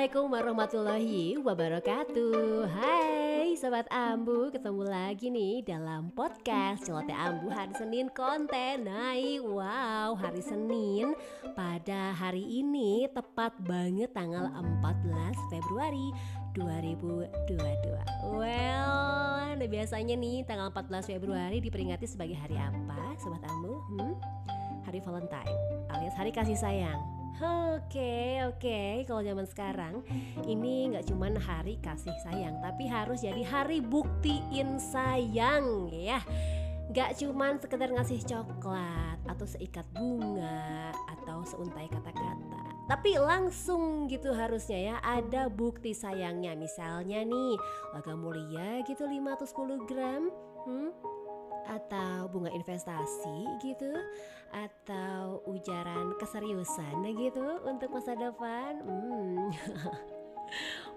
Assalamualaikum warahmatullahi wabarakatuh Hai Sobat Ambu Ketemu lagi nih dalam podcast Celoteh Ambu hari Senin konten naik Wow hari Senin Pada hari ini tepat banget tanggal 14 Februari 2022 Well nah biasanya nih tanggal 14 Februari diperingati sebagai hari apa Sobat Ambu? Hmm? Hari Valentine alias hari kasih sayang Oke oke. Kalau zaman sekarang ini nggak cuman hari kasih sayang tapi harus jadi hari buktiin sayang ya. Gak cuman sekedar ngasih coklat atau seikat bunga atau seuntai kata-kata. Tapi langsung gitu harusnya ya. Ada bukti sayangnya. Misalnya nih logam mulia gitu 510 gram. Hmm? Atau bunga investasi gitu atau ujaran keseriusan gitu untuk masa depan hmm.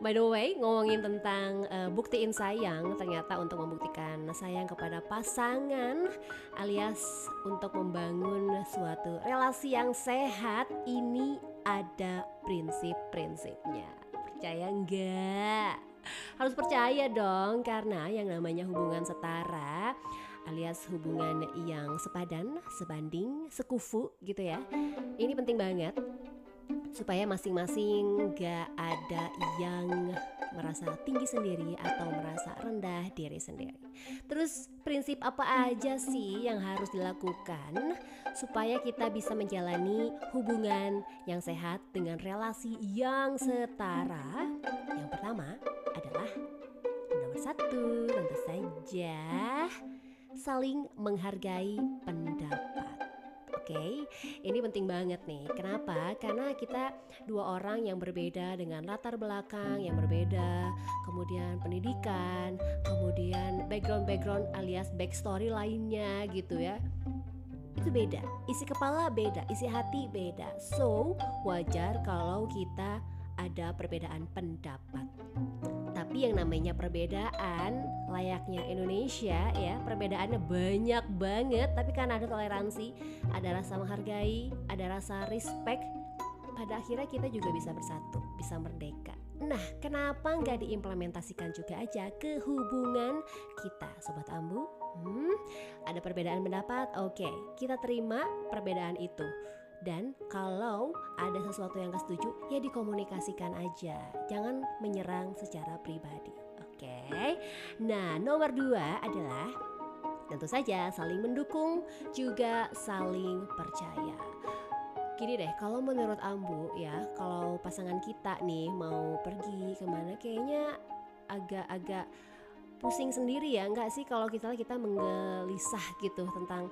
By the way, ngomongin tentang uh, buktiin sayang, ternyata untuk membuktikan sayang kepada pasangan alias untuk membangun suatu relasi yang sehat, ini ada prinsip-prinsipnya. Percaya enggak? Harus percaya dong karena yang namanya hubungan setara alias hubungan yang sepadan, sebanding, sekufu gitu ya. Ini penting banget supaya masing-masing gak ada yang merasa tinggi sendiri atau merasa rendah diri sendiri. Terus prinsip apa aja sih yang harus dilakukan supaya kita bisa menjalani hubungan yang sehat dengan relasi yang setara? Yang pertama adalah nomor satu tentu saja saling menghargai pendapat. Oke, okay? ini penting banget nih. Kenapa? Karena kita dua orang yang berbeda dengan latar belakang yang berbeda, kemudian pendidikan, kemudian background-background alias backstory lainnya gitu ya. Itu beda, isi kepala beda, isi hati beda. So, wajar kalau kita ada perbedaan pendapat. Tapi yang namanya perbedaan layaknya Indonesia ya perbedaannya banyak banget tapi kan ada toleransi, ada rasa menghargai, ada rasa respect. Pada akhirnya kita juga bisa bersatu, bisa merdeka. Nah, kenapa nggak diimplementasikan juga aja ke hubungan kita, Sobat Ambu? Hmm, ada perbedaan pendapat? Oke, kita terima perbedaan itu dan kalau ada sesuatu yang gak setuju, ya dikomunikasikan aja. Jangan menyerang secara pribadi. Oke. Nah, nomor dua adalah tentu saja saling mendukung, juga saling percaya. Gini deh, kalau menurut Ambu ya, kalau pasangan kita nih mau pergi ke mana, kayaknya agak-agak pusing sendiri ya, nggak sih kalau kita kita menggelisah gitu tentang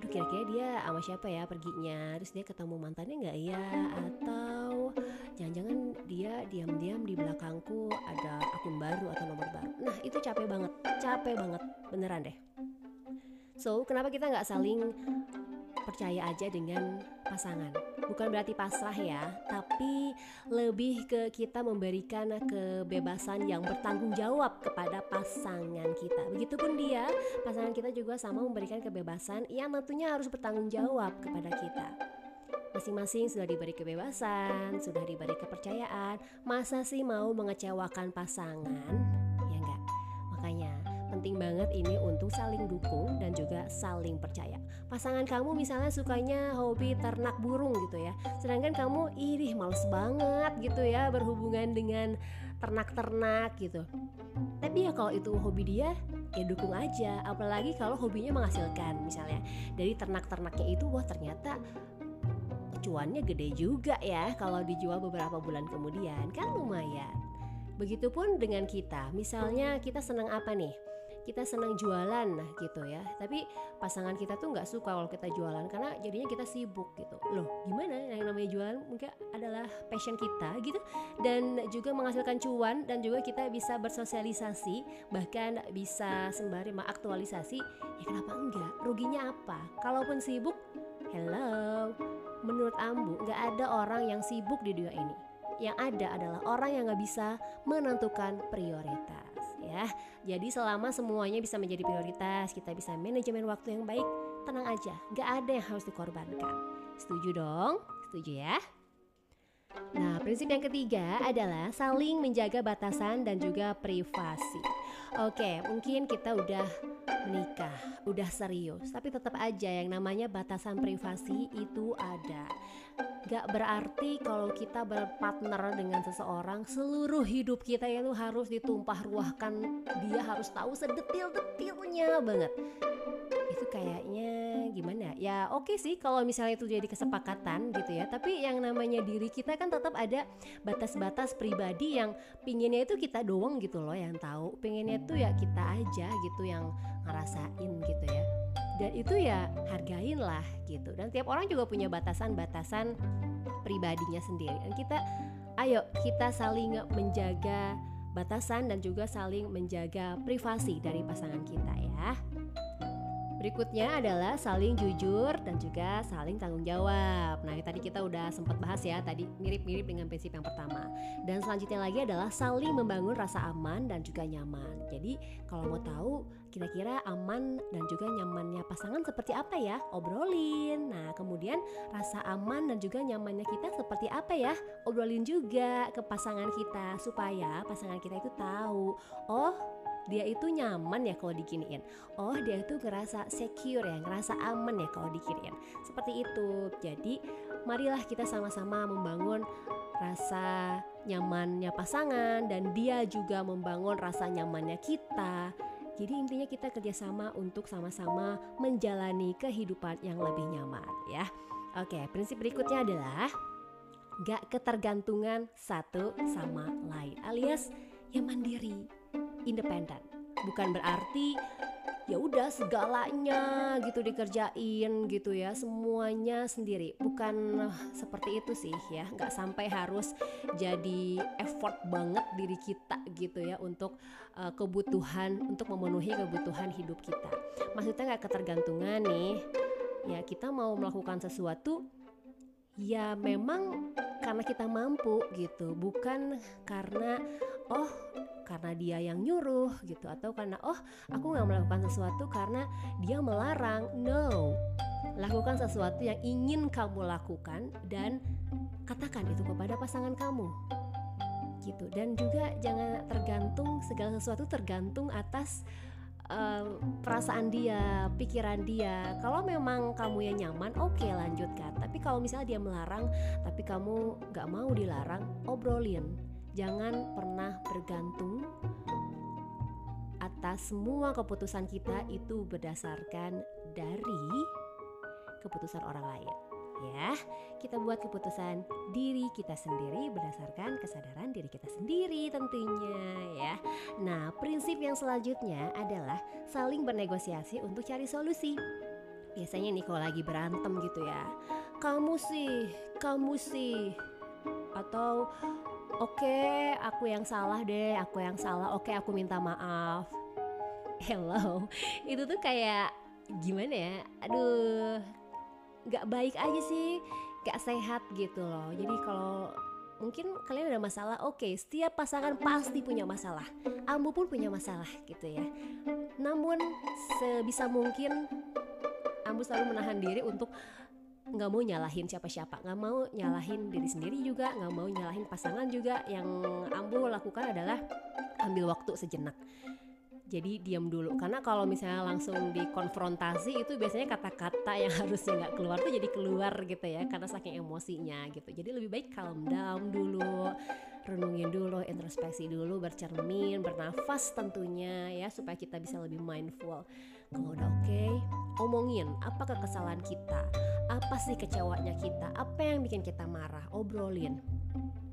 aduh kira-kira dia sama siapa ya perginya? Terus dia ketemu mantannya nggak? Ya atau jangan-jangan dia diam-diam di belakangku ada akun baru atau nomor baru. Nah itu capek banget. Capek banget. Beneran deh. So kenapa kita nggak saling percaya aja dengan pasangan. Bukan berarti pasrah ya, tapi lebih ke kita memberikan kebebasan yang bertanggung jawab kepada pasangan kita. Begitupun dia, pasangan kita juga sama memberikan kebebasan yang tentunya harus bertanggung jawab kepada kita. Masing-masing sudah diberi kebebasan, sudah diberi kepercayaan. Masa sih mau mengecewakan pasangan? Ya enggak. Makanya penting banget ini untuk saling dukung dan juga saling percaya. Pasangan kamu misalnya sukanya hobi ternak burung gitu ya, sedangkan kamu iri males banget gitu ya berhubungan dengan ternak-ternak gitu. Tapi ya kalau itu hobi dia, ya dukung aja. Apalagi kalau hobinya menghasilkan misalnya dari ternak-ternaknya itu wah ternyata cuannya gede juga ya kalau dijual beberapa bulan kemudian kan lumayan. Begitupun dengan kita, misalnya kita senang apa nih? Kita senang jualan nah gitu ya. Tapi pasangan kita tuh nggak suka kalau kita jualan karena jadinya kita sibuk gitu. Loh gimana? Yang namanya jualan mungkin adalah passion kita gitu. Dan juga menghasilkan cuan dan juga kita bisa bersosialisasi bahkan bisa sembari mengaktualisasi. Ya kenapa enggak? Ruginya apa? Kalaupun sibuk hello. Menurut Ambu nggak ada orang yang sibuk di dunia ini. Yang ada adalah orang yang nggak bisa menentukan prioritas ya. Jadi selama semuanya bisa menjadi prioritas, kita bisa manajemen waktu yang baik, tenang aja, gak ada yang harus dikorbankan. Setuju dong? Setuju ya? Nah, prinsip yang ketiga adalah saling menjaga batasan dan juga privasi. Oke, mungkin kita udah menikah, udah serius, tapi tetap aja yang namanya batasan privasi itu ada. Gak berarti kalau kita berpartner dengan seseorang seluruh hidup kita itu harus ditumpah ruahkan. Dia harus tahu sedetil-detilnya banget. Itu kayaknya gimana? Ya oke okay sih kalau misalnya itu jadi kesepakatan gitu ya. Tapi yang namanya diri kita kan tetap ada batas-batas pribadi yang pinginnya itu kita doang gitu loh yang tahu. Pinginnya tuh ya kita aja gitu yang ngerasain gitu ya. Dan itu ya hargain lah gitu. Dan tiap orang juga punya batasan-batasan pribadinya sendiri. Dan kita ayo kita saling menjaga batasan dan juga saling menjaga privasi dari pasangan kita ya. Berikutnya adalah saling jujur dan juga saling tanggung jawab. Nah, tadi kita udah sempat bahas ya, tadi mirip-mirip dengan prinsip yang pertama. Dan selanjutnya lagi adalah saling membangun rasa aman dan juga nyaman. Jadi, kalau mau tahu kira-kira aman dan juga nyamannya pasangan seperti apa ya? Obrolin. Nah, kemudian rasa aman dan juga nyamannya kita seperti apa ya? Obrolin juga ke pasangan kita supaya pasangan kita itu tahu, oh dia itu nyaman ya kalau dikiniin oh dia itu ngerasa secure ya ngerasa aman ya kalau dikiniin seperti itu. Jadi marilah kita sama-sama membangun rasa nyamannya pasangan dan dia juga membangun rasa nyamannya kita. Jadi intinya kita kerjasama untuk sama-sama menjalani kehidupan yang lebih nyaman ya. Oke prinsip berikutnya adalah gak ketergantungan satu sama lain alias yang mandiri independen. Bukan berarti ya udah segalanya gitu dikerjain gitu ya semuanya sendiri. Bukan uh, seperti itu sih ya. Nggak sampai harus jadi effort banget diri kita gitu ya untuk uh, kebutuhan untuk memenuhi kebutuhan hidup kita. Maksudnya nggak ketergantungan nih. Ya kita mau melakukan sesuatu ya memang karena kita mampu gitu. Bukan karena oh karena dia yang nyuruh gitu atau karena oh aku nggak melakukan sesuatu karena dia melarang. No. Lakukan sesuatu yang ingin kamu lakukan dan katakan itu kepada pasangan kamu. Gitu. Dan juga jangan tergantung segala sesuatu tergantung atas uh, perasaan dia, pikiran dia. Kalau memang kamu yang nyaman, oke okay, lanjutkan. Tapi kalau misalnya dia melarang, tapi kamu nggak mau dilarang, obrolin Jangan pernah bergantung atas semua keputusan kita itu berdasarkan dari keputusan orang lain. Ya, kita buat keputusan diri kita sendiri berdasarkan kesadaran diri kita sendiri tentunya ya. Nah, prinsip yang selanjutnya adalah saling bernegosiasi untuk cari solusi. Biasanya nih kalau lagi berantem gitu ya. Kamu sih, kamu sih atau oke okay, aku yang salah deh aku yang salah. Oke okay, aku minta maaf. Hello. Itu tuh kayak gimana ya? Aduh nggak baik aja sih nggak sehat gitu loh. Jadi kalau mungkin kalian ada masalah oke okay, setiap pasangan pasti punya masalah. Ambu pun punya masalah gitu ya. Namun sebisa mungkin ambu selalu menahan diri untuk nggak mau nyalahin siapa-siapa nggak mau nyalahin diri sendiri juga nggak mau nyalahin pasangan juga. Yang ambu lakukan adalah ambil waktu sejenak. Jadi diam dulu. Karena kalau misalnya langsung dikonfrontasi itu biasanya kata-kata yang harusnya nggak keluar tuh jadi keluar gitu ya karena saking emosinya gitu. Jadi lebih baik calm down dulu renungin dulu introspeksi dulu bercermin bernafas tentunya ya supaya kita bisa lebih mindful. Kalau udah oke okay, omongin apa kesalahan kita apa sih kecewanya kita apa yang bikin kita marah obrolin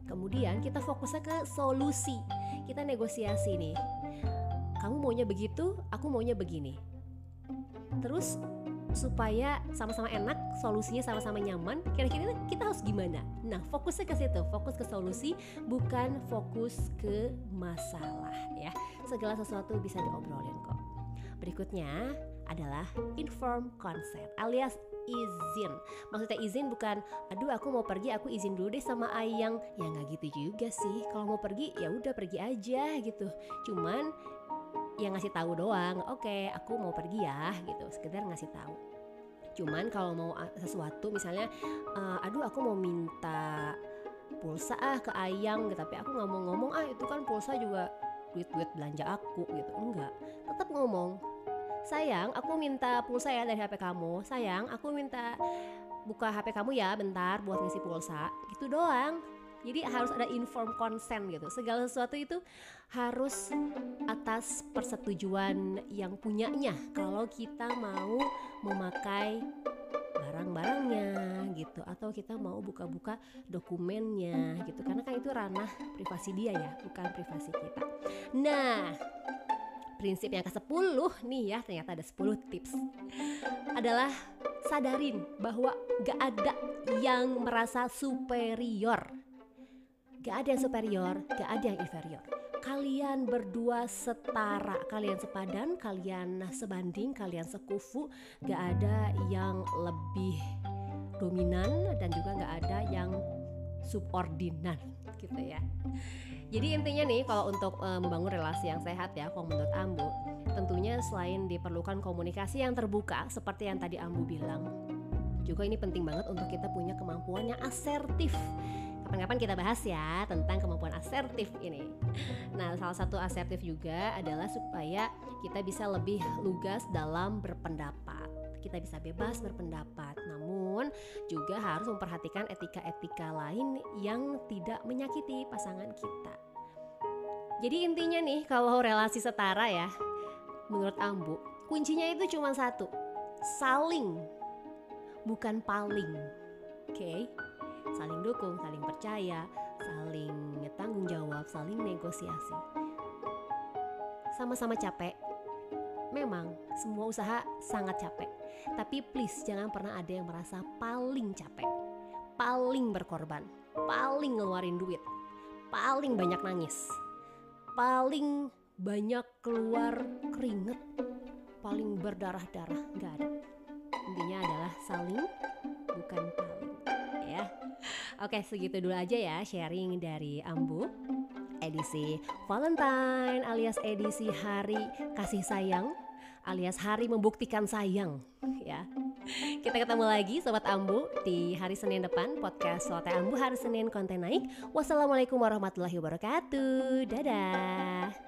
kemudian kita fokusnya ke solusi kita negosiasi nih kamu maunya begitu aku maunya begini terus supaya sama-sama enak, solusinya sama-sama nyaman. Kira-kira kita harus gimana? Nah, fokusnya ke situ, fokus ke solusi, bukan fokus ke masalah ya. Segala sesuatu bisa diobrolin kok. Berikutnya adalah inform consent alias izin. Maksudnya izin bukan, aduh aku mau pergi, aku izin dulu deh sama ayang. Ya nggak gitu juga sih. Kalau mau pergi ya udah pergi aja gitu. Cuman yang ngasih tahu doang oke okay, aku mau pergi ya gitu sekedar ngasih tahu cuman kalau mau sesuatu misalnya uh, aduh aku mau minta pulsa ah ke ayang gitu tapi aku nggak mau ngomong ah itu kan pulsa juga duit duit belanja aku gitu enggak tetap ngomong sayang aku minta pulsa ya dari HP kamu. Sayang aku minta buka HP kamu ya bentar buat ngisi pulsa. Gitu doang. Jadi harus ada inform consent gitu. Segala sesuatu itu harus atas persetujuan yang punyanya. Kalau kita mau memakai barang-barangnya gitu atau kita mau buka-buka dokumennya gitu. Karena kan itu ranah privasi dia ya bukan privasi kita. Nah prinsip yang ke-10 nih ya ternyata ada 10 tips adalah sadarin bahwa gak ada yang merasa superior gak ada yang superior gak ada yang inferior kalian berdua setara, kalian sepadan, kalian sebanding, kalian sekufu, gak ada yang lebih dominan dan juga gak ada yang subordinan gitu ya. Jadi intinya nih kalau untuk e, membangun relasi yang sehat ya, kalau menurut Ambu, tentunya selain diperlukan komunikasi yang terbuka seperti yang tadi Ambu bilang, juga ini penting banget untuk kita punya kemampuan yang asertif kapan-kapan kita bahas ya tentang kemampuan asertif ini. Nah, salah satu asertif juga adalah supaya kita bisa lebih lugas dalam berpendapat. Kita bisa bebas berpendapat, namun juga harus memperhatikan etika-etika lain yang tidak menyakiti pasangan kita. Jadi intinya nih kalau relasi setara ya, menurut Ambu, kuncinya itu cuma satu, saling, bukan paling. Oke. Okay? saling dukung, saling percaya, saling tanggung jawab, saling negosiasi. Sama-sama capek. Memang semua usaha sangat capek. Tapi please jangan pernah ada yang merasa paling capek. Paling berkorban, paling ngeluarin duit, paling banyak nangis, paling banyak keluar keringet, paling berdarah-darah, nggak ada. Intinya adalah saling bukan paling ya. Oke, segitu dulu aja ya sharing dari Ambu. Edisi Valentine alias edisi hari kasih sayang alias hari membuktikan sayang ya. Kita ketemu lagi Sobat Ambu di hari Senin depan podcast Sote Ambu hari Senin konten naik. Wassalamualaikum warahmatullahi wabarakatuh. Dadah.